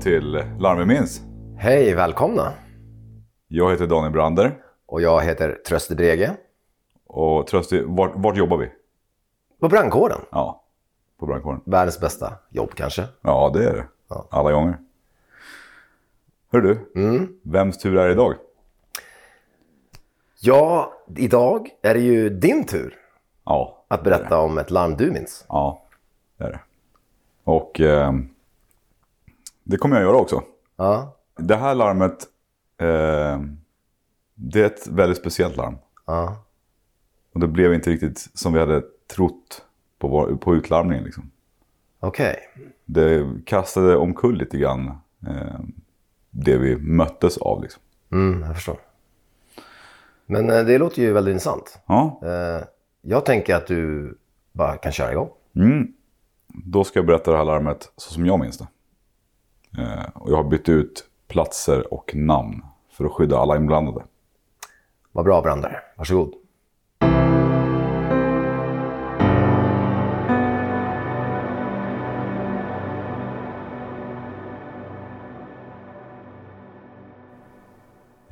Till Larm vi minns. Hej, välkomna. Jag heter Daniel Brander. Och jag heter Tröste Brege. Och Trösti, vart, vart jobbar vi? På brandkåren. Ja, på brandkåren. Världens bästa jobb kanske. Ja, det är det. Ja. Alla gånger. Hör du, Mm. vems tur är det idag? Ja, idag är det ju din tur Ja, att berätta om ett larm du minns. ja det är det. Och eh, det kommer jag göra också. Ja, Det här larmet, eh, det är ett väldigt speciellt larm. ja. Och det blev inte riktigt som vi hade trott på, vår, på utlarmningen. Liksom. okej. Det kastade omkull lite grann eh, det vi möttes av. Liksom. Mm, jag förstår. Men eh, det låter ju väldigt intressant. Ja, Eh, Jag tänker att du bara kan köra igång. mm. Då ska jag berätta det här larmet så som jag minns det. Eh, och jag har bytt ut platser och namn för att skydda alla inblandade. Vad bra brandare. Varsågod.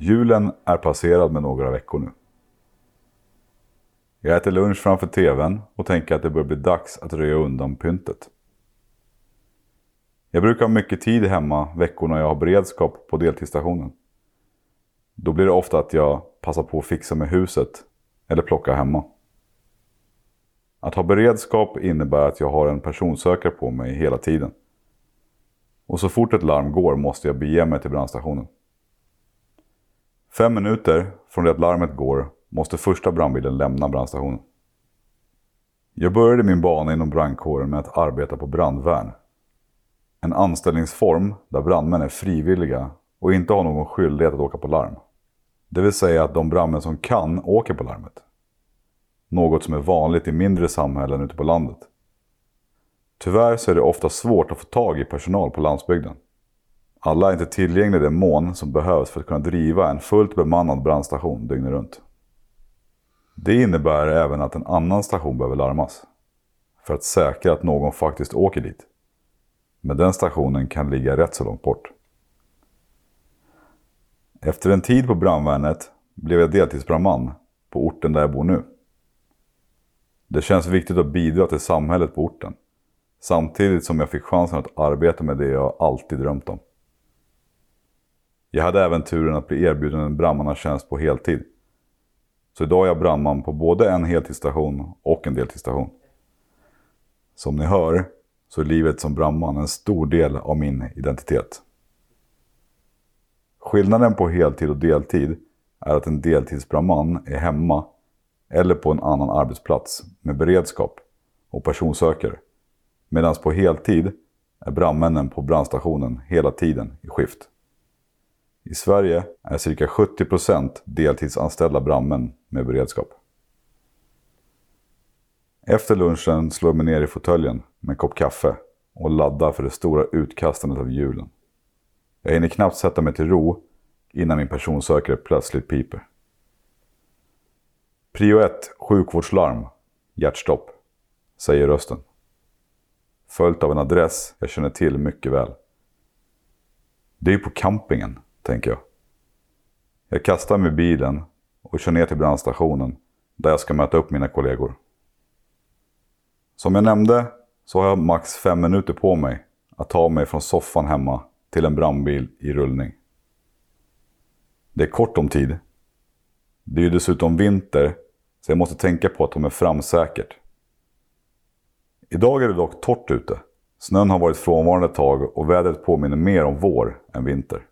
Julen är passerad med några veckor nu. Jag äter lunch framför tvn och tänker att det börjar bli dags att röja undan pyntet. Jag brukar ha mycket tid hemma veckorna jag har beredskap på deltidsstationen. Då blir det ofta att jag passar på att fixa med huset eller plocka hemma. Att ha beredskap innebär att jag har en personsökare på mig hela tiden. Och så fort ett larm går måste jag bege mig till brandstationen. Fem minuter från det att larmet går måste första brandbilen lämna brandstationen. Jag började min bana inom brandkåren med att arbeta på brandvärn. En anställningsform där brandmän är frivilliga och inte har någon skyldighet att åka på larm. Det vill säga att de brandmän som kan åker på larmet. Något som är vanligt i mindre samhällen ute på landet. Tyvärr så är det ofta svårt att få tag i personal på landsbygden. Alla är inte tillgängliga i den mån som behövs för att kunna driva en fullt bemannad brandstation dygnet runt. Det innebär även att en annan station behöver larmas. För att säkra att någon faktiskt åker dit. Men den stationen kan ligga rätt så långt bort. Efter en tid på brandvärnet blev jag deltidsbrandman på orten där jag bor nu. Det känns viktigt att bidra till samhället på orten. Samtidigt som jag fick chansen att arbeta med det jag alltid drömt om. Jag hade även turen att bli erbjuden en brandmannatjänst på heltid. Så idag är jag brandman på både en heltidsstation och en deltidsstation. Som ni hör så är livet som brandman en stor del av min identitet. Skillnaden på heltid och deltid är att en deltidsbrandman är hemma eller på en annan arbetsplats med beredskap och personsöker. Medan på heltid är brandmännen på brandstationen hela tiden i skift. I Sverige är cirka 70% deltidsanställda brandmän med beredskap. Efter lunchen slår jag mig ner i fåtöljen med en kopp kaffe och laddar för det stora utkastandet av julen. Jag hinner knappt sätta mig till ro innan min personsökare plötsligt piper. Prio 1, sjukvårdslarm, hjärtstopp, säger rösten. Följt av en adress jag känner till mycket väl. Det är ju på campingen, tänker jag. Jag kastar mig i bilen och kör ner till brandstationen där jag ska möta upp mina kollegor. Som jag nämnde så har jag max fem minuter på mig att ta mig från soffan hemma till en brandbil i rullning. Det är kort om tid. Det är ju dessutom vinter så jag måste tänka på att ta mig fram säkert. Idag är det dock torrt ute. Snön har varit frånvarande ett tag och vädret påminner mer om vår än vinter.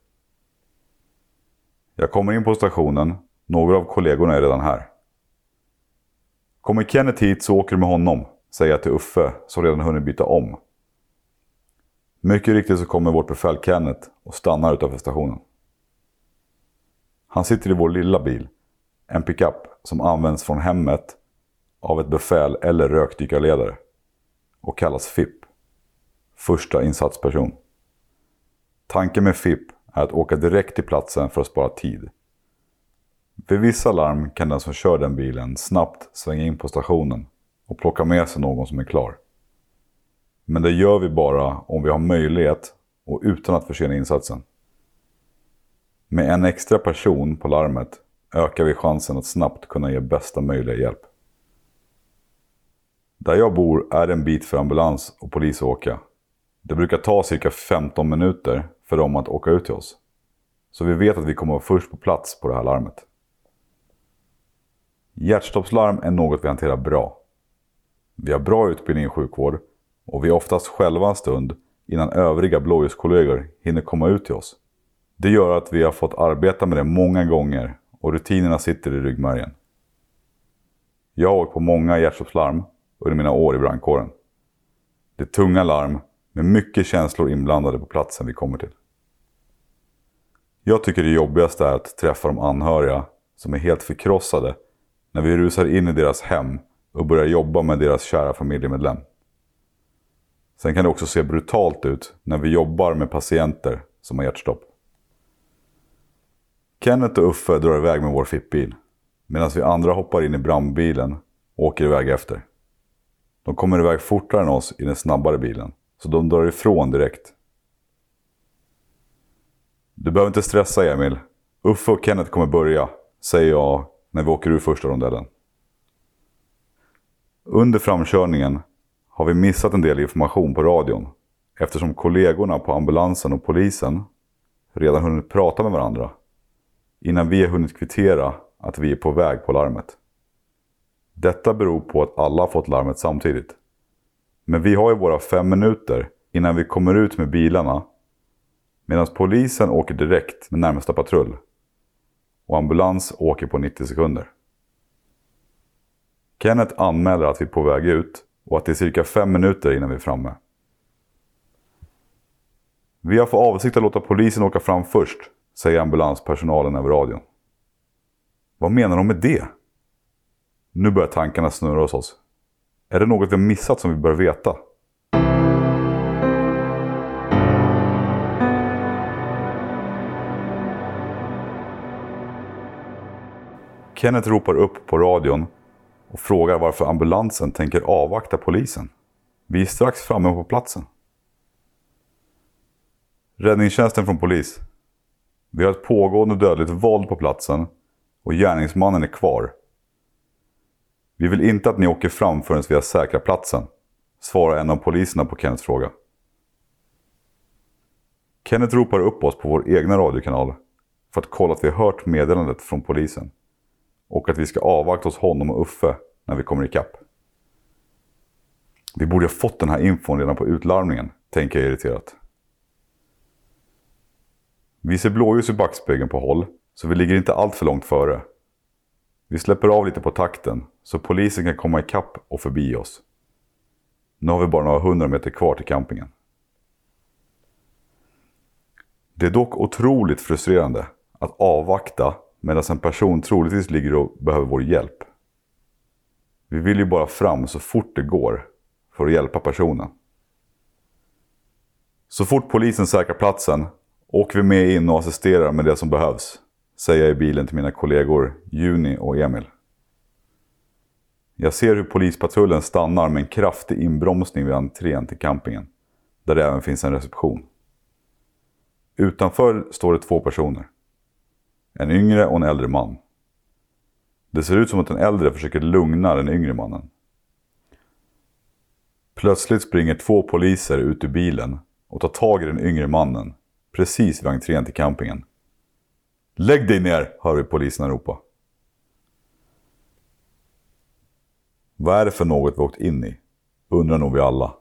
Jag kommer in på stationen. Några av kollegorna är redan här. Kommer Kenneth hit så åker du med honom, säger jag till Uffe som redan hunnit byta om. Mycket riktigt så kommer vårt befäl Kenneth och stannar utanför stationen. Han sitter i vår lilla bil, en pickup som används från hemmet av ett befäl eller rökdykarledare och kallas FIP, första insatsperson. Tanken med FIP är att åka direkt till platsen för att spara tid. Vid vissa larm kan den som kör den bilen snabbt svänga in på stationen och plocka med sig någon som är klar. Men det gör vi bara om vi har möjlighet och utan att försena insatsen. Med en extra person på larmet ökar vi chansen att snabbt kunna ge bästa möjliga hjälp. Där jag bor är det en bit för ambulans och polis att åka. Det brukar ta cirka 15 minuter för dem att åka ut till oss. Så vi vet att vi kommer vara först på plats på det här larmet. Hjärtstoppslarm är något vi hanterar bra. Vi har bra utbildning i sjukvård och vi är oftast själva en stund innan övriga blåljuskollegor hinner komma ut till oss. Det gör att vi har fått arbeta med det många gånger och rutinerna sitter i ryggmärgen. Jag har åkt på många hjärtstoppslarm under mina år i brandkåren. Det är tunga larm med mycket känslor inblandade på platsen vi kommer till. Jag tycker det jobbigaste är att träffa de anhöriga som är helt förkrossade när vi rusar in i deras hem och börjar jobba med deras kära familjemedlem. Sen kan det också se brutalt ut när vi jobbar med patienter som har hjärtstopp. Kenneth och Uffe drar iväg med vår fippbil medan vi andra hoppar in i brandbilen och åker iväg efter. De kommer iväg fortare än oss i den snabbare bilen, så de drar ifrån direkt. Du behöver inte stressa Emil. Uffe och Kenneth kommer börja, säger jag när vi åker ur första rondellen. Under framkörningen har vi missat en del information på radion eftersom kollegorna på ambulansen och polisen redan hunnit prata med varandra innan vi har hunnit kvittera att vi är på väg på larmet. Detta beror på att alla har fått larmet samtidigt. Men vi har ju våra fem minuter innan vi kommer ut med bilarna medan polisen åker direkt med närmsta patrull och ambulans åker på 90 sekunder. Kenneth anmäler att vi är på väg ut och att det är cirka fem minuter innan vi är framme. Vi har för avsikt att låta polisen åka fram först, säger ambulanspersonalen över radion. Vad menar de med det? Nu börjar tankarna snurra hos oss. Är det något vi har missat som vi bör veta? Kenneth ropar upp på radion och frågar varför ambulansen tänker avvakta polisen. Vi är strax framme på platsen. Räddningstjänsten från polis. Vi har ett pågående dödligt våld på platsen och gärningsmannen är kvar. Vi vill inte att ni åker fram förrän vi har säkrat platsen, svarar en av poliserna på Kenneths fråga. Kenneth ropar upp oss på vår egna radiokanal för att kolla att vi har hört meddelandet från polisen och att vi ska avvakta hos honom och Uffe när vi kommer ikapp. Vi borde ha fått den här infon redan på utlarmningen, tänker jag irriterat. Vi ser blåljus i backspegeln på håll, så vi ligger inte allt för långt före. Vi släpper av lite på takten, så polisen kan komma ikapp och förbi oss. Nu har vi bara några hundra meter kvar till campingen. Det är dock otroligt frustrerande att avvakta medan en person troligtvis ligger och behöver vår hjälp. Vi vill ju bara fram så fort det går för att hjälpa personen. Så fort polisen säkrar platsen åker vi med in och assisterar med det som behövs, säger jag i bilen till mina kollegor Juni och Emil. Jag ser hur polispatrullen stannar med en kraftig inbromsning vid entrén till campingen, där det även finns en reception. Utanför står det två personer. En yngre och en äldre man. Det ser ut som att den äldre försöker lugna den yngre mannen. Plötsligt springer två poliser ut ur bilen och tar tag i den yngre mannen precis vid entrén till campingen. Lägg dig ner, hör vi poliserna ropa. Vad är det för något vi åkt in i? Undrar nog vi alla.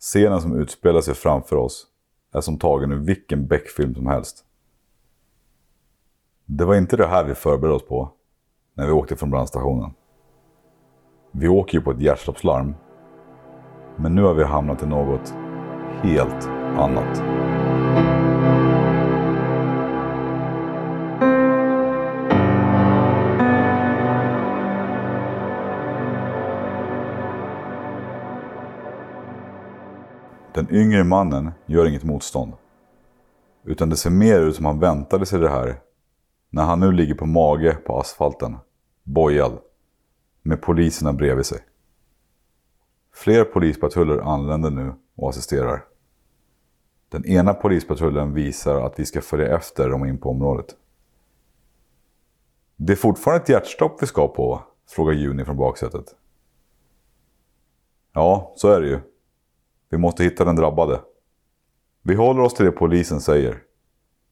Scenen som utspelar sig framför oss är som tagen ur vilken Beck-film som helst. Det var inte det här vi förberedde oss på när vi åkte från brandstationen. Vi åker ju på ett hjärtstoppslarm. Men nu har vi hamnat i något helt annat. Den yngre mannen gör inget motstånd. Utan det ser mer ut som han väntade sig det här när han nu ligger på mage på asfalten, bojad, med poliserna bredvid sig. Fler polispatruller anländer nu och assisterar. Den ena polispatrullen visar att vi ska följa efter dem in på området. Det är fortfarande ett hjärtstopp vi ska på, frågar Juni från baksätet. Ja, så är det ju. Vi måste hitta den drabbade. Vi håller oss till det polisen säger.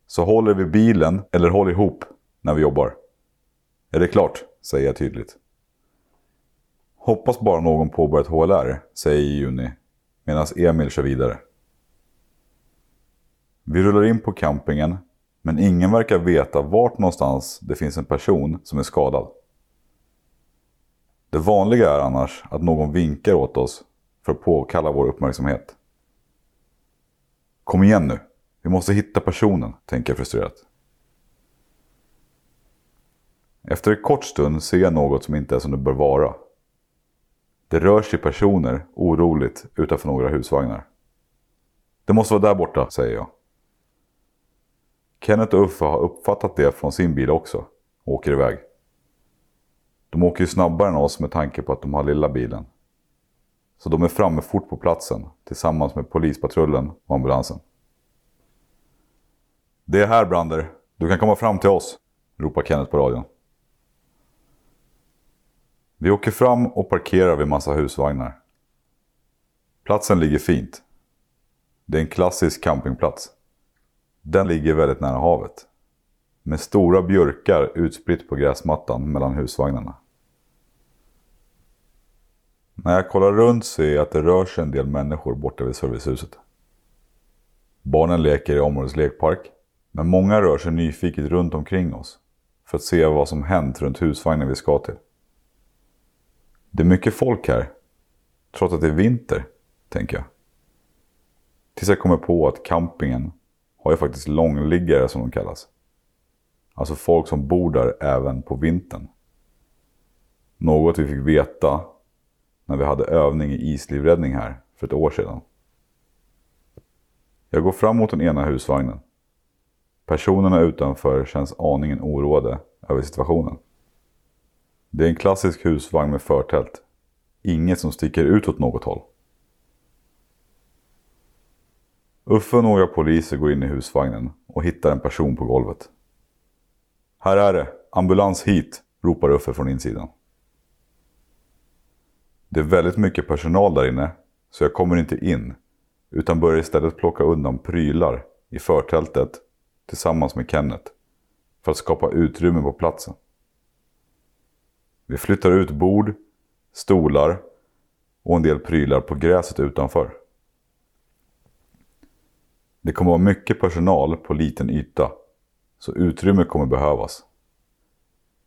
Så håller vi bilen eller håll ihop när vi jobbar. Är det klart? säger jag tydligt. Hoppas bara någon påbörjat HLR, säger Juni medan Emil kör vidare. Vi rullar in på campingen men ingen verkar veta vart någonstans det finns en person som är skadad. Det vanliga är annars att någon vinkar åt oss för att påkalla vår uppmärksamhet. Kom igen nu, vi måste hitta personen, tänker jag frustrerat. Efter en kort stund ser jag något som inte är som det bör vara. Det rör sig personer oroligt utanför några husvagnar. Det måste vara där borta, säger jag. Kenneth och Uffe har uppfattat det från sin bil också och åker iväg. De åker ju snabbare än oss med tanke på att de har lilla bilen. Så de är framme fort på platsen tillsammans med polispatrullen och ambulansen. Det är här Brander, du kan komma fram till oss, ropar Kenneth på radion. Vi åker fram och parkerar vid massa husvagnar. Platsen ligger fint. Det är en klassisk campingplats. Den ligger väldigt nära havet. Med stora björkar utspritt på gräsmattan mellan husvagnarna. När jag kollar runt ser jag att det rör sig en del människor borta vid servicehuset. Barnen leker i områdets lekpark, men många rör sig nyfiket runt omkring oss för att se vad som hänt runt husvagnen vi ska till. Det är mycket folk här, trots att det är vinter, tänker jag. Tills jag kommer på att campingen har ju faktiskt långliggare som de kallas. Alltså folk som bor där även på vintern. Något vi fick veta när vi hade övning i islivräddning här för ett år sedan. Jag går fram mot den ena husvagnen. Personerna utanför känns aningen oroade över situationen. Det är en klassisk husvagn med förtält. Inget som sticker ut åt något håll. Uffe och några poliser går in i husvagnen och hittar en person på golvet. Här är det, ambulans hit, ropar Uffe från insidan. Det är väldigt mycket personal där inne, så jag kommer inte in, utan börjar istället plocka undan prylar i förtältet tillsammans med Kenneth, för att skapa utrymme på platsen. Vi flyttar ut bord, stolar och en del prylar på gräset utanför. Det kommer vara mycket personal på liten yta, så utrymme kommer behövas.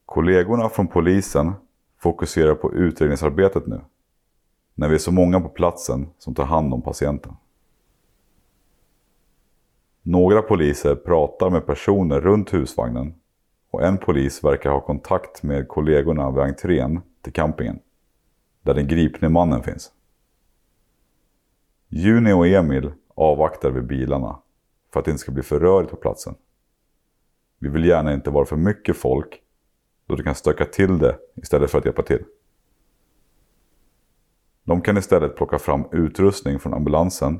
Kollegorna från polisen fokuserar på utredningsarbetet nu, när vi är så många på platsen som tar hand om patienten. Några poliser pratar med personer runt husvagnen och en polis verkar ha kontakt med kollegorna vid entrén till campingen, där den gripne mannen finns. Juni och Emil avvaktar vid bilarna för att det inte ska bli för rörigt på platsen. Vi vill gärna inte vara för mycket folk då det kan stöka till det istället för att hjälpa till. De kan istället plocka fram utrustning från ambulansen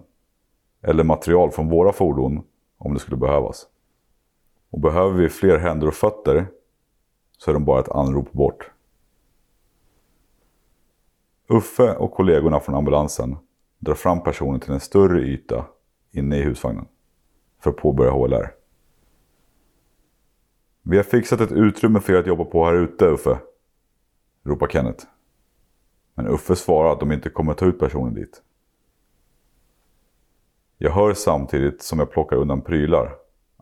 eller material från våra fordon om det skulle behövas. Och behöver vi fler händer och fötter så är de bara ett anrop bort. Uffe och kollegorna från ambulansen drar fram personen till en större yta inne i husvagnen för att påbörja HLR. Vi har fixat ett utrymme för er att jobba på här ute Uffe, ropar Kenneth. Men Uffe svarar att de inte kommer ta ut personen dit. Jag hör samtidigt som jag plockar undan prylar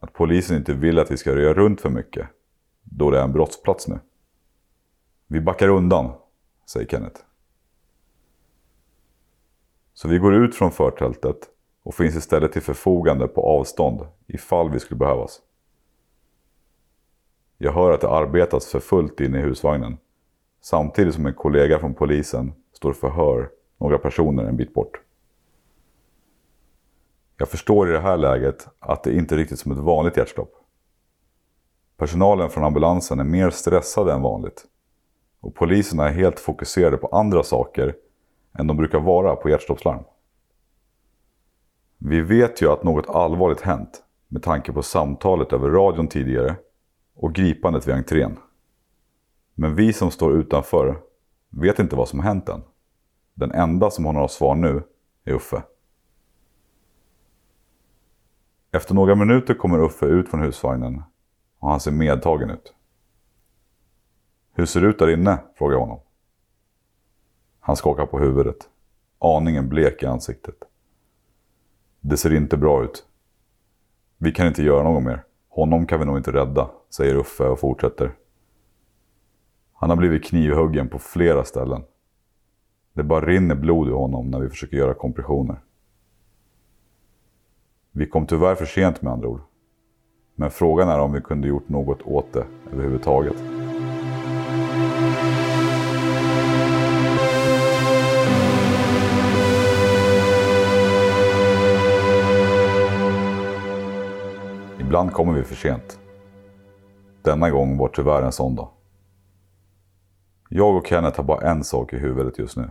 att polisen inte vill att vi ska röja runt för mycket, då det är en brottsplats nu. Vi backar undan, säger Kenneth. Så vi går ut från förtältet och finns istället till förfogande på avstånd ifall vi skulle behövas. Jag hör att det arbetas för fullt inne i husvagnen samtidigt som en kollega från polisen står och förhör några personer en bit bort. Jag förstår i det här läget att det inte är riktigt som ett vanligt hjärtstopp. Personalen från ambulansen är mer stressade än vanligt och poliserna är helt fokuserade på andra saker än de brukar vara på hjärtstoppslarm. Vi vet ju att något allvarligt hänt med tanke på samtalet över radion tidigare och gripandet vid entrén. Men vi som står utanför vet inte vad som hänt än. Den enda som har några svar nu är Uffe. Efter några minuter kommer Uffe ut från husvagnen och han ser medtagen ut. Hur ser det ut där inne? frågar jag honom. Han skakar på huvudet. Aningen blek i ansiktet. Det ser inte bra ut. Vi kan inte göra något mer. Honom kan vi nog inte rädda, säger Uffe och fortsätter. Han har blivit knivhuggen på flera ställen. Det bara rinner blod ur honom när vi försöker göra kompressioner. Vi kom tyvärr för sent med andra ord. Men frågan är om vi kunde gjort något åt det överhuvudtaget. Ibland kommer vi för sent. Denna gång var tyvärr en sån dag. Jag och Kenneth har bara en sak i huvudet just nu.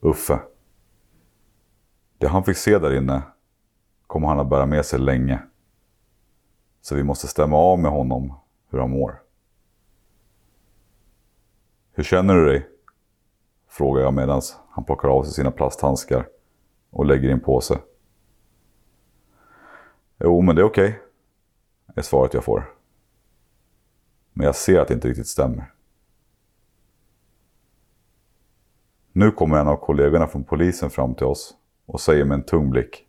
Uffe. Det han fick se där inne kommer han att bära med sig länge. Så vi måste stämma av med honom hur han mår. Hur känner du dig? Frågar jag medan han plockar av sig sina plasthandskar och lägger i en påse. Jo, men det är okej. Okay, är svaret jag får. Men jag ser att det inte riktigt stämmer. Nu kommer en av kollegorna från polisen fram till oss och säger med en tung blick.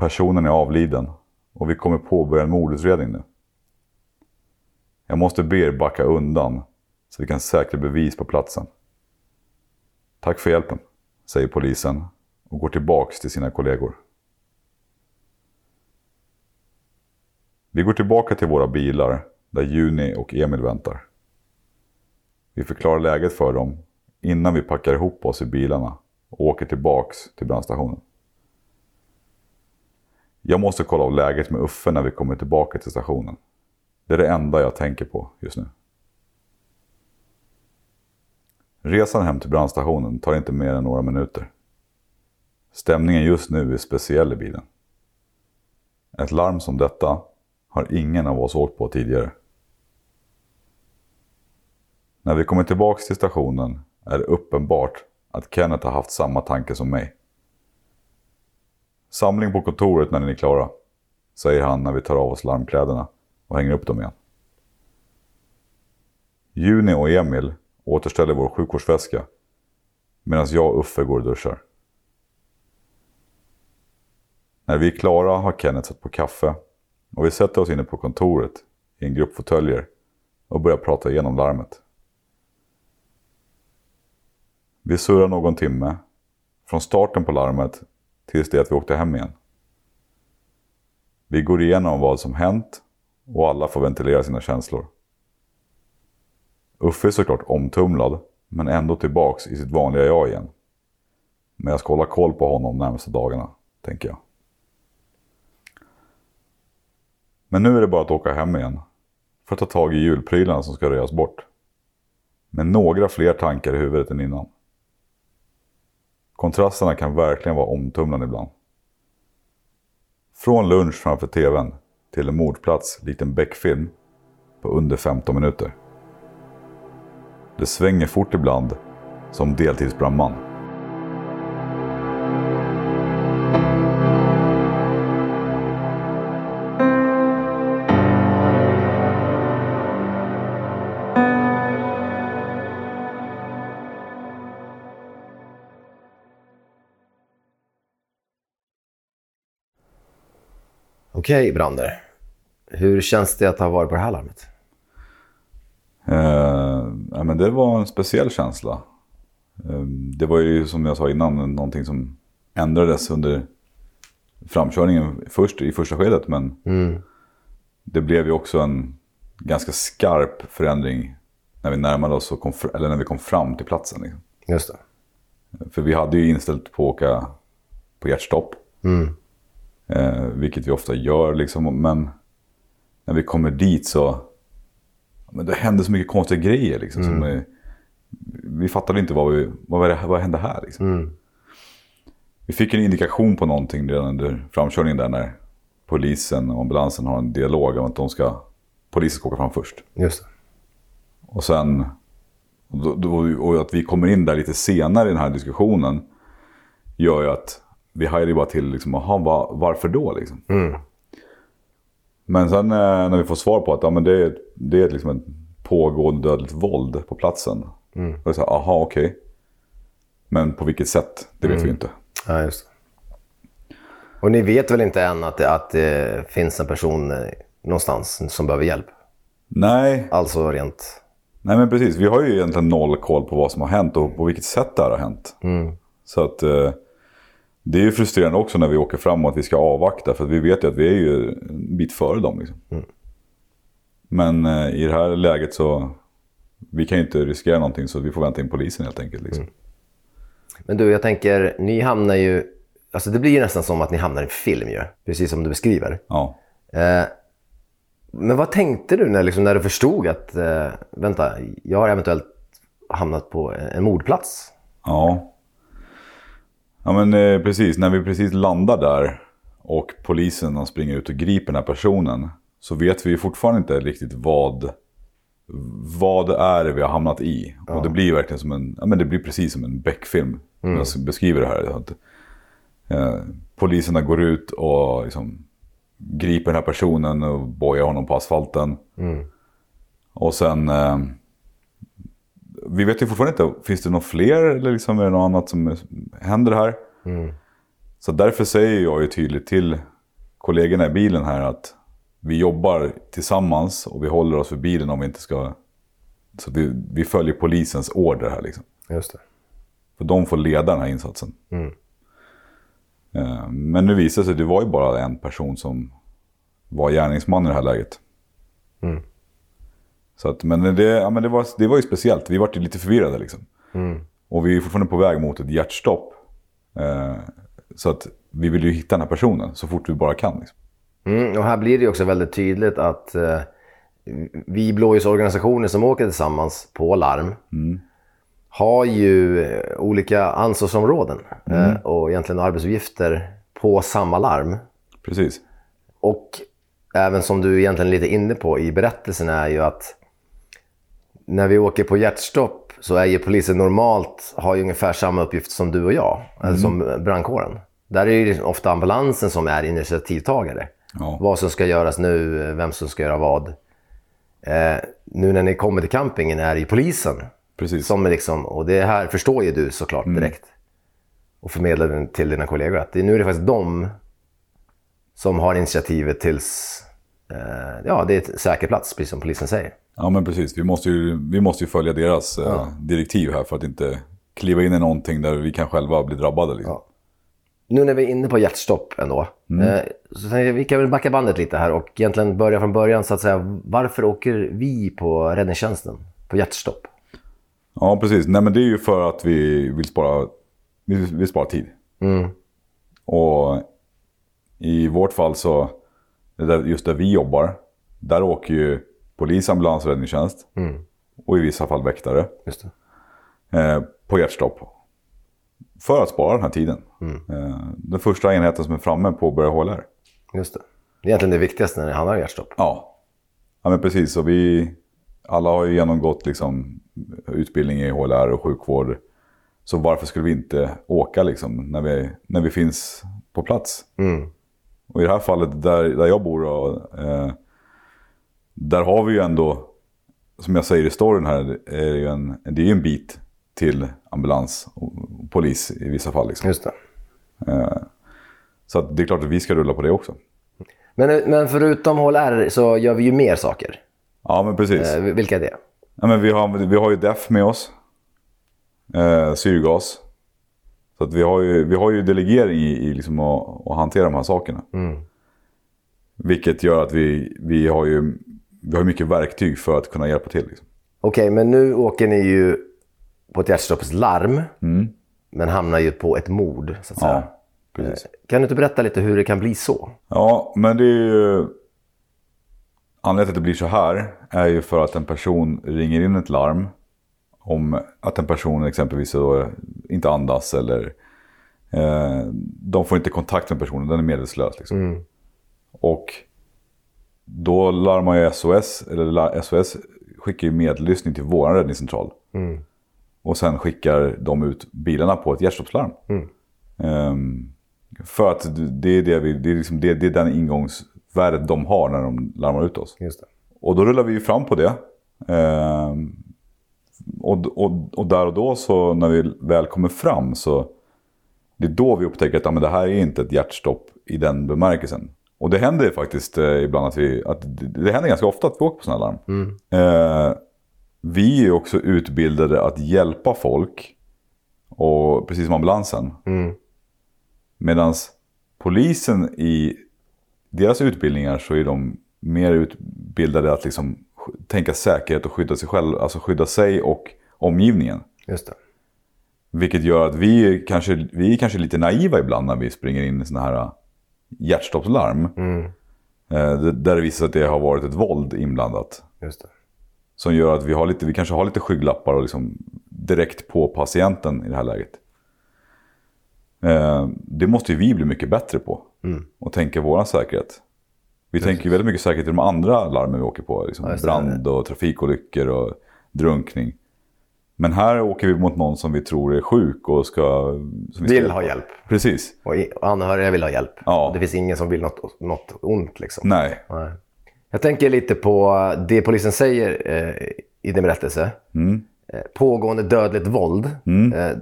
Personen är avliden och vi kommer påbörja en mordutredning nu. Jag måste be er backa undan så vi kan säkra bevis på platsen. Tack för hjälpen, säger polisen och går tillbaks till sina kollegor. Vi går tillbaka till våra bilar där Juni och Emil väntar. Vi förklarar läget för dem innan vi packar ihop oss i bilarna och åker tillbaks till brandstationen. Jag måste kolla av läget med Uffe när vi kommer tillbaka till stationen. Det är det enda jag tänker på just nu. Resan hem till brandstationen tar inte mer än några minuter. Stämningen just nu är speciell i bilen. Ett larm som detta har ingen av oss åkt på tidigare. När vi kommer tillbaka till stationen är det uppenbart att Kenneth har haft samma tanke som mig. Samling på kontoret när ni är klara, säger han när vi tar av oss larmkläderna och hänger upp dem igen. Juni och Emil återställer vår sjukvårdsväska medan jag och Uffe går och duschar. När vi är klara har Kenneth satt på kaffe och vi sätter oss inne på kontoret i en grupp fåtöljer och börjar prata igenom larmet. Vi surrar någon timme, från starten på larmet tills det att vi åkte hem igen. Vi går igenom vad som hänt och alla får ventilera sina känslor. Uffe är såklart omtumlad, men ändå tillbaks i sitt vanliga jag igen. Men jag ska hålla koll på honom de närmaste dagarna, tänker jag. Men nu är det bara att åka hem igen. För att ta tag i julprylarna som ska röjas bort. Med några fler tankar i huvudet än innan. Kontrasterna kan verkligen vara omtumlande ibland. Från lunch framför TVn till en mordplats likt en Beck-film på under 15 minuter. Det svänger fort ibland som deltidsbrandman. Okej, Brander. Hur känns det att ha varit på det här larmet? Eh, ja, men det var en speciell känsla. Eh, det var ju som jag sa innan någonting som ändrades under framkörningen först i första skedet. Men mm. det blev ju också en ganska skarp förändring när vi närmade oss och kom, eller när vi kom fram till platsen. Liksom. Just det. För vi hade ju inställt på att åka på hjärtstopp. Mm. Eh, vilket vi ofta gör liksom. Men när vi kommer dit så... Men det hände så mycket konstiga grejer liksom. Mm. Vi, vi fattade inte vad, vi, vad, vad hände här liksom. Mm. vi fick en indikation på någonting redan under framkörningen där när polisen och ambulansen har en dialog om att de ska, polisen ska åka fram först. Just det. Och sen, och, och att vi kommer in där lite senare i den här diskussionen gör ju att vi hajar ju bara till liksom, aha, va, varför då liksom? Men sen eh, när vi får svar på att ja, men det, är, det är liksom ett pågående dödligt våld på platsen. Är det så här, aha okej. Men på vilket sätt, det vet vi inte. Ja, just. Och ni vet väl inte än att det, att det finns en person eh, någonstans som behöver hjälp? Nej, Alltså rent... nej men precis. Vi har ju egentligen noll koll på vad som har hänt och på vilket sätt det här har hänt. Så att eh, det är ju frustrerande också när vi åker fram och att vi ska avvakta. För vi vet ju att vi är ju en bit före dem. Liksom. Men eh, i det här läget så vi kan ju inte riskera någonting så vi får vänta in polisen helt enkelt. Liksom. Men du, jag tänker, ni hamnar ju... Alltså det blir ju nästan som att ni hamnar i en film ju. Precis som du beskriver. Ja. Eh, men vad tänkte du när, liksom, när du förstod att, eh, vänta, jag har eventuellt hamnat på en mordplats? Ja. Ja men eh, precis, när vi precis landar där och polisen springer ut och griper den här personen. Så vet vi fortfarande inte riktigt vad, vad det är vi har hamnat i. Och det blir verkligen som en, ja men det blir precis som en Beck-film. Mm. Jag beskriver det här. Att, eh, poliserna går ut och liksom, griper den här personen och bojar honom på asfalten. Och sen... Eh, vi vet ju fortfarande inte, finns det något fler eller liksom är det något annat som händer här? Så därför säger jag ju tydligt till kollegorna i bilen här att vi jobbar tillsammans och vi håller oss för bilen om vi inte ska... Så vi, vi följer polisens order här liksom. Just det. För de får leda den här insatsen. Eh, Men nu visar det sig att det var ju bara en person som var gärningsman i det här läget. Så att, men det, ja, men det, var, det var ju speciellt. Vi var lite förvirrade liksom. Och vi är fortfarande på väg mot ett hjärtstopp. Eh, så att vi vill ju hitta den här personen så fort vi bara kan. Liksom. Mm, och här blir det också väldigt tydligt att eh, vi blåljusorganisationer som åker tillsammans på larm har ju eh, olika ansvarsområden eh, och egentligen arbetsuppgifter på samma larm. Precis. Och även som du egentligen är lite inne på i berättelsen är ju att när vi åker på hjärtstopp så är ju polisen normalt har ju ungefär samma uppgift som du och jag, eller som brandkåren. Där är det ofta ambulansen som är initiativtagare. Ja. Vad som ska göras nu, vem som ska göra vad. Eh, nu när ni kommer till campingen är det ju polisen Precis. som är liksom, och det här förstår ju du såklart direkt. Och förmedlar den till dina kollegor. Att det, nu är det faktiskt de som har initiativet tills ja, det är en säker plats, precis som polisen säger. Ja men precis. Vi måste ju, vi måste ju följa deras eh, direktiv här för att inte kliva in i någonting där vi kan själva bli drabbade. Liksom. Ja. Nu när vi är inne på hjärtstopp ändå. Eh, så jag, vi kan väl backa bandet lite här och egentligen börja från början så att säga. Varför åker vi på räddningstjänsten på hjärtstopp? Ja, precis. Nej, men det är ju för att vi vill spara, vi vill spara tid. Och i vårt fall så, där- just där vi jobbar, där åker ju polis, ambulans räddningstjänst. Och i vissa fall väktare eh, på hjärtstopp. För att spara den här tiden. Eh, den första enheten som är framme påbörjar HLR. Just det. Det är egentligen det viktigaste när det handlar om hjärtstopp. Ja. ja, men precis. Och vi alla har ju genomgått liksom, utbildning i HLR och sjukvård. Så varför skulle vi inte åka liksom, när, vi, när vi finns på plats? Och i det här fallet där, där jag bor, och, eh, där har vi ju ändå, som jag säger i storyn här, är det ju en, det är ju en bit till ambulans och polis i vissa fall. Liksom. Just det. Så att det är klart att vi ska rulla på det också. Men, men förutom HLR så gör vi ju mer saker. Ja, men precis. Eh, vilka är det? Ja, men vi, har, vi har ju DEF med oss. Eh, syrgas. Så att vi, har ju, vi har ju delegering i, i liksom att, att hantera de här sakerna. Vilket gör att vi, vi har ju vi har mycket verktyg för att kunna hjälpa till. Liksom. Okej, men nu åker ni ju på ett hjärtstoppslarm. Men hamnar ju på ett mord, så att säga. Ja, precis. Kan du inte berätta lite hur det kan bli så? Ja, men det är ju... Anledningen till att det blir så här är ju för att en person ringer in ett larm om att en person exempelvis inte andas eller Eh, de får inte kontakt med personen, den är medvetslös. Liksom. Och då larmar ju SOS, eller SOS skickar ju medlyssning till vår räddningscentral. Och sen skickar de ut bilarna på ett hjärtstoppslarm. Ehm, för att det är, det, vi, det, är liksom det, det är den ingångsvärdet de har när de larmar ut oss. Och då rullar vi ju fram på det. Ehm, och, och, och där och då så när vi väl kommer fram så det är då vi upptäcker att ja, men det här är inte ett hjärtstopp i den bemärkelsen. Och det händer faktiskt eh, ibland att vi, att det, det händer ganska ofta att vi åker på sådana larm. Eh, vi är också utbildade att hjälpa folk, och, precis som ambulansen. Medan polisen i deras utbildningar så är de mer utbildade att liksom tänka säkerhet och skydda sig själv, alltså skydda sig och omgivningen. Just det. Vilket gör att vi kanske, vi är kanske lite naiva ibland när vi springer in i sådana här äh, hjärtstoppslarm. Eh, det- Där det visar sig att det har varit ett våld inblandat. Just det. Som gör att vi, har lite, vi kanske har lite skygglappar och liksom direkt på patienten i det här läget. Eh, Det måste ju vi bli mycket bättre på. Och tänka våran säkerhet. Vi tänker ju väldigt mycket säkerhet i de andra larmen vi åker på. Liksom brand och trafikolyckor och drunkning. Men här åker vi mot någon som vi tror är sjuk och ska... Vi ska Vill ha hjälp. Precis. Och anhöriga vill ha hjälp. Ja. Det finns ingen som vill något, något ont liksom. Nej. Nej. Jag tänker lite på det polisen säger eh, i din berättelse. Eh, pågående dödligt våld. Eh,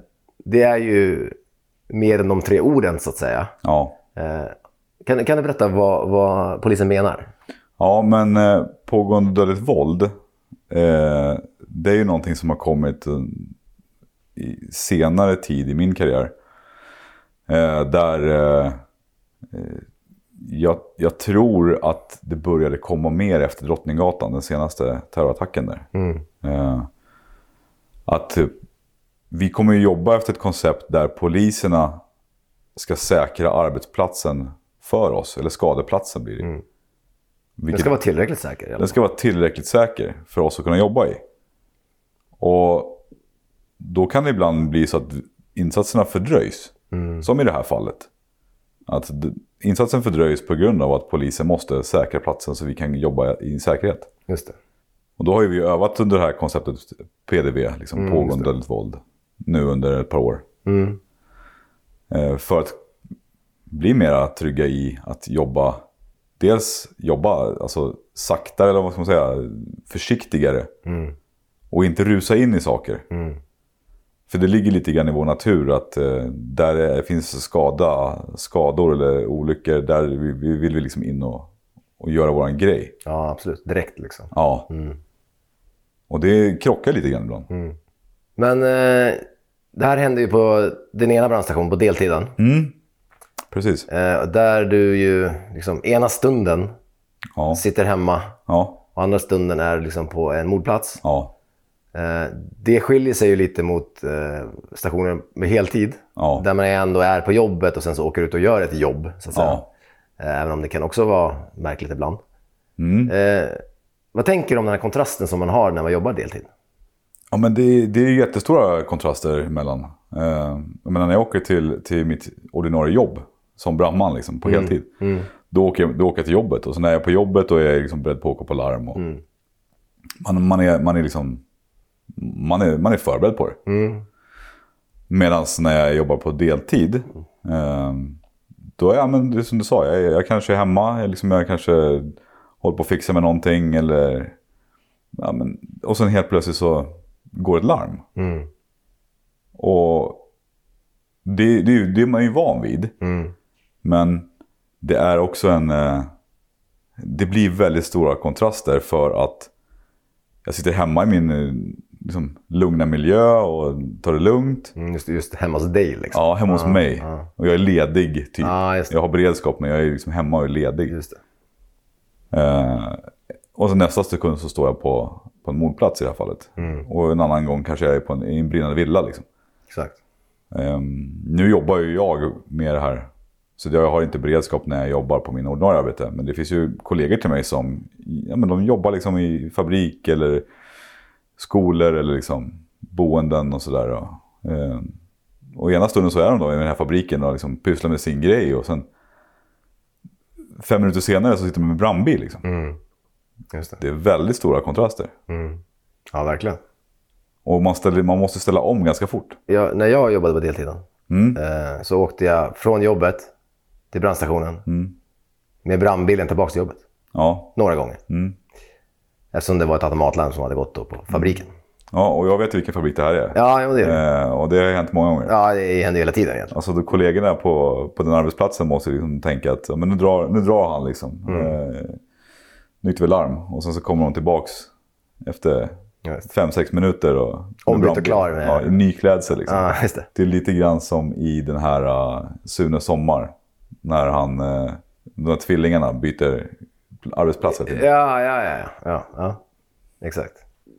det är ju mer än de tre orden så att säga. Ja. Eh, kan, kan du berätta vad, vad polisen menar? Ja, men eh, pågående dödligt våld. Eh, det är ju någonting som har kommit eh, i senare tid i min karriär. Eh, där eh, eh, jag, jag tror att det började komma mer efter Drottninggatan, den senaste terrorattacken där. Eh, att eh, vi kommer ju jobba efter ett koncept där poliserna ska säkra arbetsplatsen för oss, eller skadeplatsen blir det. Den Vilket- ska vara tillräckligt säker. den ska vara tillräckligt säker för oss att kunna jobba i. Och då kan det ibland bli så att insatserna fördröjs. Som i det här fallet. Att insatsen fördröjs på grund av att polisen måste säkra platsen så vi kan jobba i säkerhet. Just det. Och då har vi övat under det här konceptet PDV, liksom pågående dödligt våld, nu under ett par år. Eh, För att bli mera trygga i att jobba, dels jobba alltså saktare eller vad ska man säga, försiktigare. Och inte rusa in i saker. För det ligger lite grann i vår natur att eh, där det finns skada, skador eller olyckor, där vi, vi vill vi liksom in och, och göra våran grej. Ja, absolut. Direkt liksom. Ja. Och det krockar lite grann ibland. Men eh, det här hände ju på din ena brandstation på deltiden. Precis. Eh, där du ju liksom ena stunden Ja. sitter hemma Ja. och andra stunden är liksom på en mordplats. Ja. Eh, det skiljer sig ju lite mot eh, stationer med heltid. Där man ändå är på jobbet och sen så åker ut och gör ett jobb. Så att säga. Eh, även om det kan också vara märkligt ibland. Mm. Eh, vad tänker du om den här kontrasten som man har när man jobbar deltid? Ja, men det, det är jättestora kontraster emellan. Eh, jag menar, när jag åker till, till mitt ordinarie jobb som brandman liksom, på heltid. Då, åker jag, då åker jag till jobbet och så när jag är på jobbet då är jag liksom beredd på att åka på larm. Och man, man, är, man, är liksom, man, är, man är förberedd på det. Medan när jag jobbar på deltid, eh, då är jag, men det är som du sa, jag, jag kanske är hemma, jag, liksom, jag kanske håller på att fixa med någonting eller... Ja, men, och sen helt plötsligt så går ett larm. Och det, det, det är man ju van vid. Men det är också en... eh, Det blir väldigt stora kontraster för att jag sitter hemma i min eh, liksom, lugna miljö och tar det lugnt. Mm, just, just hemma hos dig liksom. Ja, hemma hos mig. Och jag är ledig typ. Det. jag har beredskap men jag är liksom hemma och är ledig. Just. Eh, och så nästa sekund så står jag på, på en mordplats i det här fallet. Och en annan gång kanske jag är på en, i en brinnande villa. Liksom. Exakt. Ehm, nu jobbar ju jag med det här. Så jag har inte beredskap när jag jobbar på min ordinarie arbete. Men det finns ju kollegor till mig som ja, men de jobbar liksom i fabrik eller skolor eller liksom boenden och sådär. Och, ehm, Och ena stunden så är de då i den här fabriken och liksom pysslar med sin grej. Och sen fem minuter senare så sitter de med en brandbil. Liksom. Just det. Det är väldigt stora kontraster. Ja, verkligen. Och man, ställer, man måste ställa om ganska fort. Jag, när jag jobbade på deltiden eh, så åkte jag från jobbet till brandstationen med brandbilen tillbaka till jobbet. Ja, Några gånger. Eftersom det var ett automatlarm som hade gått då på fabriken. ja och jag vet vilken fabrik det här är. Ja, jo, det är. Eh, och det har hänt många gånger. Ja, det händer hela tiden egentligen. Alltså då kollegorna på, på den arbetsplatsen måste liksom tänka att men nu, drar, nu drar han liksom. Mm. Eh, nytt vid larm. Och sen så kommer de tillbaks efter fem sex minuter. Och, Ombytt och klar med- Ja, i ny klädsel liksom. Ja, det. Det är lite grann som i den här uh, Sune Sommar. När han, de här tvillingarna byter arbetsplats. tiden. Ja, ja, ja, ja, ja. Exakt.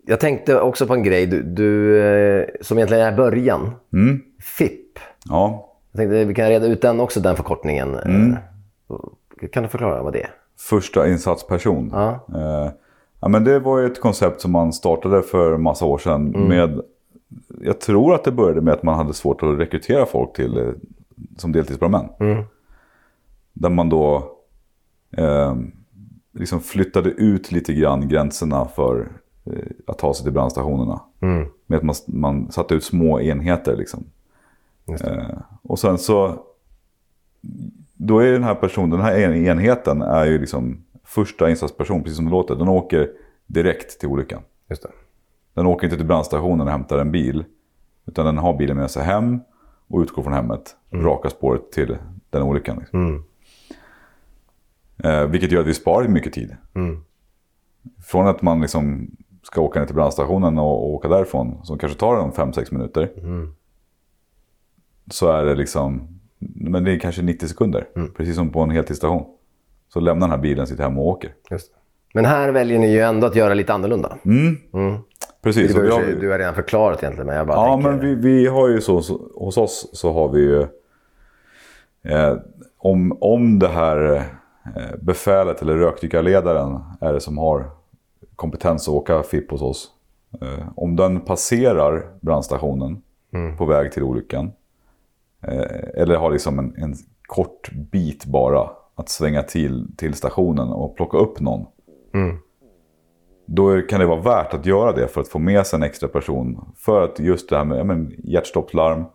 Jag tänkte också på en grej du, du, eh, som egentligen är början. FIP. Ja, Jag tänkte vi kan reda ut den också, den förkortningen. Eh, Kan du förklara vad det är? första insatsperson. Ja. Eh, ja, men det var ju ett koncept som man startade för massa år sedan. Mm. Med, jag tror att det började med att man hade svårt att rekrytera folk till, eh, som deltidsbrandmän. Mm. Där man då eh, liksom flyttade ut lite grann gränserna för eh, att ta sig till brandstationerna. Mm. Med att man, man satte ut små enheter. Liksom. Eh, och sen så, då är den här personen, den här en- enheten är ju liksom första insatsperson, precis som det låter. Den åker direkt till olyckan. Just det. Den åker inte till brandstationen och hämtar en bil. Utan den har bilen med sig hem och utgår från hemmet. Raka spåret till den olyckan. Liksom. Eh, vilket gör att vi sparar mycket tid. Från att man liksom ska åka ner till brandstationen och, och åka därifrån, som kanske tar en 5-6 minuter. Så är det liksom, men det är kanske 90 sekunder. Precis som på en heltidsstation. Så lämnar den här bilen sitt hem och åker. Men här väljer ni ju ändå att göra lite annorlunda. Precis. Du, och vi har- du har redan förklarat egentligen, men jag bara Ja, tänker... men vi, vi har ju så, så, hos oss så har vi ju, eh, om, om det här befälet eller rökdykarledaren är det som har kompetens att åka FIP hos oss. Eh, om den passerar brandstationen på väg till olyckan. Eh, eller har liksom en, en kort bit bara att svänga till, till stationen och plocka upp någon. Då kan det vara värt att göra det för att få med sig en extra person. För att just det här med men, hjärtstoppslarm,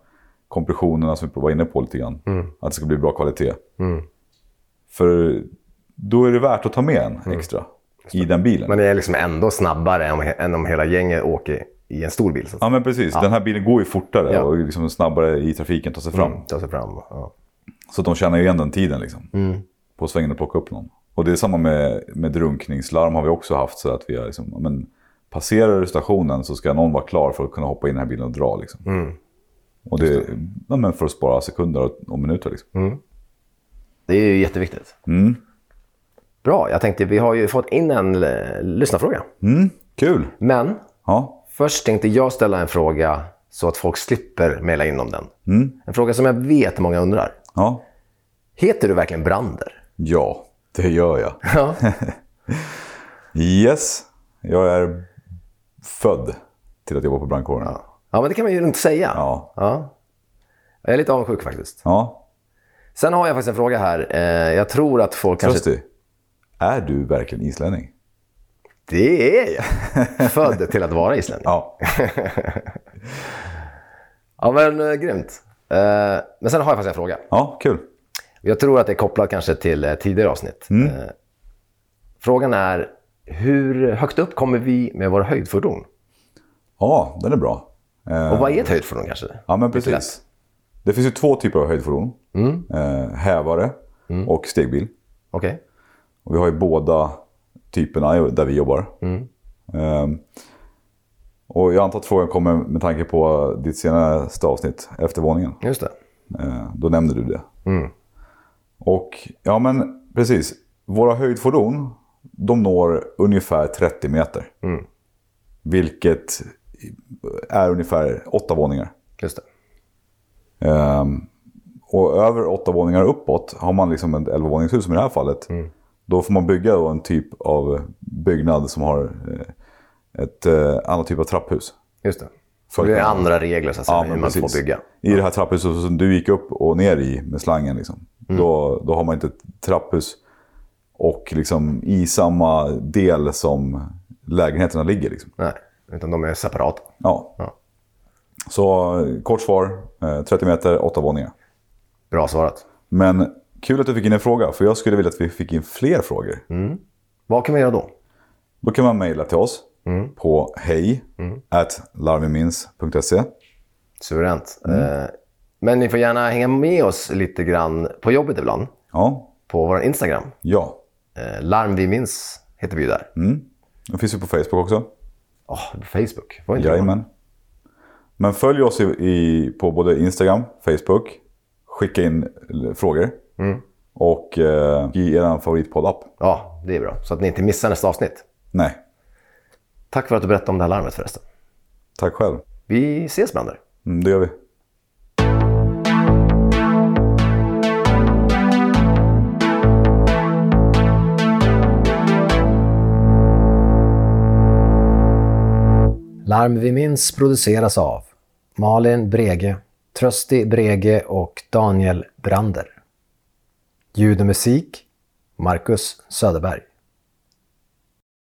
kompressionerna som vi var inne på lite grann. Att det ska bli bra kvalitet. För då är det värt att ta med en extra i den bilen. Men det är liksom ändå snabbare än om, hela gänget åker i en stor bil. Så Ja men precis, den här bilen går ju fortare Ja. och liksom snabbare i trafiken tar sig fram. ta sig fram. Ja. Så de känner ju igen den tiden liksom. På svängen och plocka upp någon. Och det är samma med, med drunkningslarm har vi också haft. Så att vi har liksom, ja, men, passerar stationen så ska någon vara klar för att kunna hoppa in i den här bilen och dra. Liksom. Och det, ja, men för att spara sekunder och, och minuter. Liksom. Det är ju jätteviktigt. Bra, jag tänkte vi har ju fått in en eh, lyssnarfråga. Mm, kul! Men Ja, först tänkte jag ställa en fråga så att folk slipper mejla in om den. En fråga som jag vet många undrar. ja. Heter du verkligen Brander? ja, det gör jag. Ja. Yes, jag är född till att jobba på brandkåren. Ja. ja, men det kan man ju inte säga. Ja. Ja. Jag är lite avundsjuk faktiskt. ja. Sen har jag faktiskt en fråga här. Eh, Jag tror att folk kanske... Trösti, är du verkligen islänning? Det är jag. Född till att vara islänning. Ja. Ja, men eh, grymt. Eh, men sen har jag faktiskt en fråga. Ja, kul. Jag tror att det är kopplat kanske till tidigare avsnitt. Mm. Frågan är, hur högt upp kommer vi med våra höjdfordon? Ja, den är bra. Och vad är ett höjdfordon kanske? Ja, men precis. Det finns ju två typer av höjdfordon. Eh, hävare och stegbil. Okej. Och vi har ju båda typerna där vi jobbar. Eh, och jag antar att frågan kommer med tanke på ditt senaste avsnitt, eftervåningen. Just det. Eh, då nämnde du det. Och ja men precis, våra höjdfordon de når ungefär 30 meter. Vilket är ungefär åtta våningar. Just det. Ehm, och över åtta våningar uppåt har man liksom ett 11-våningshus som i det här fallet. Då får man bygga en typ av byggnad som har eh, ett eh, annat typ av trapphus. Just det. För Det är andra regler så att säga, hur man får bygga. I det här trapphuset som du gick upp och ner i med slangen, liksom, Mm. då, då har man inte ett trapphus och liksom i samma del som lägenheterna ligger. Liksom. Nej, utan de är separata. Ja. Ja. Så eh, kort svar, eh, 30 meter, 8 våningar. Bra svarat. Men kul att du fick in en fråga, för jag skulle vilja att vi fick in fler frågor. Vad kan man göra då? Då kan man mejla till oss på hej larvimins.se. Suveränt. Eh, Men ni får gärna hänga med oss lite grann på jobbet ibland. Ja, På vår Instagram. ja. Eh, Larm vi minns heter vi ju där. Den finns ju på Facebook också. Åh, på Facebook. Var inte det? Men följ oss i, i, på både Instagram, Facebook. Skicka in frågor. Och eh, i er favoritpodd-app. Ja, det är bra. Så att ni inte missar nästa avsnitt. Nej, Tack för att du berättade om det här larmet förresten. tack själv. Vi ses Brander. Mm, det gör vi. Larm vi minns produceras av Malin Brege, Trösti Brege och Daniel Brander. Ljud och musik Marcus Söderberg.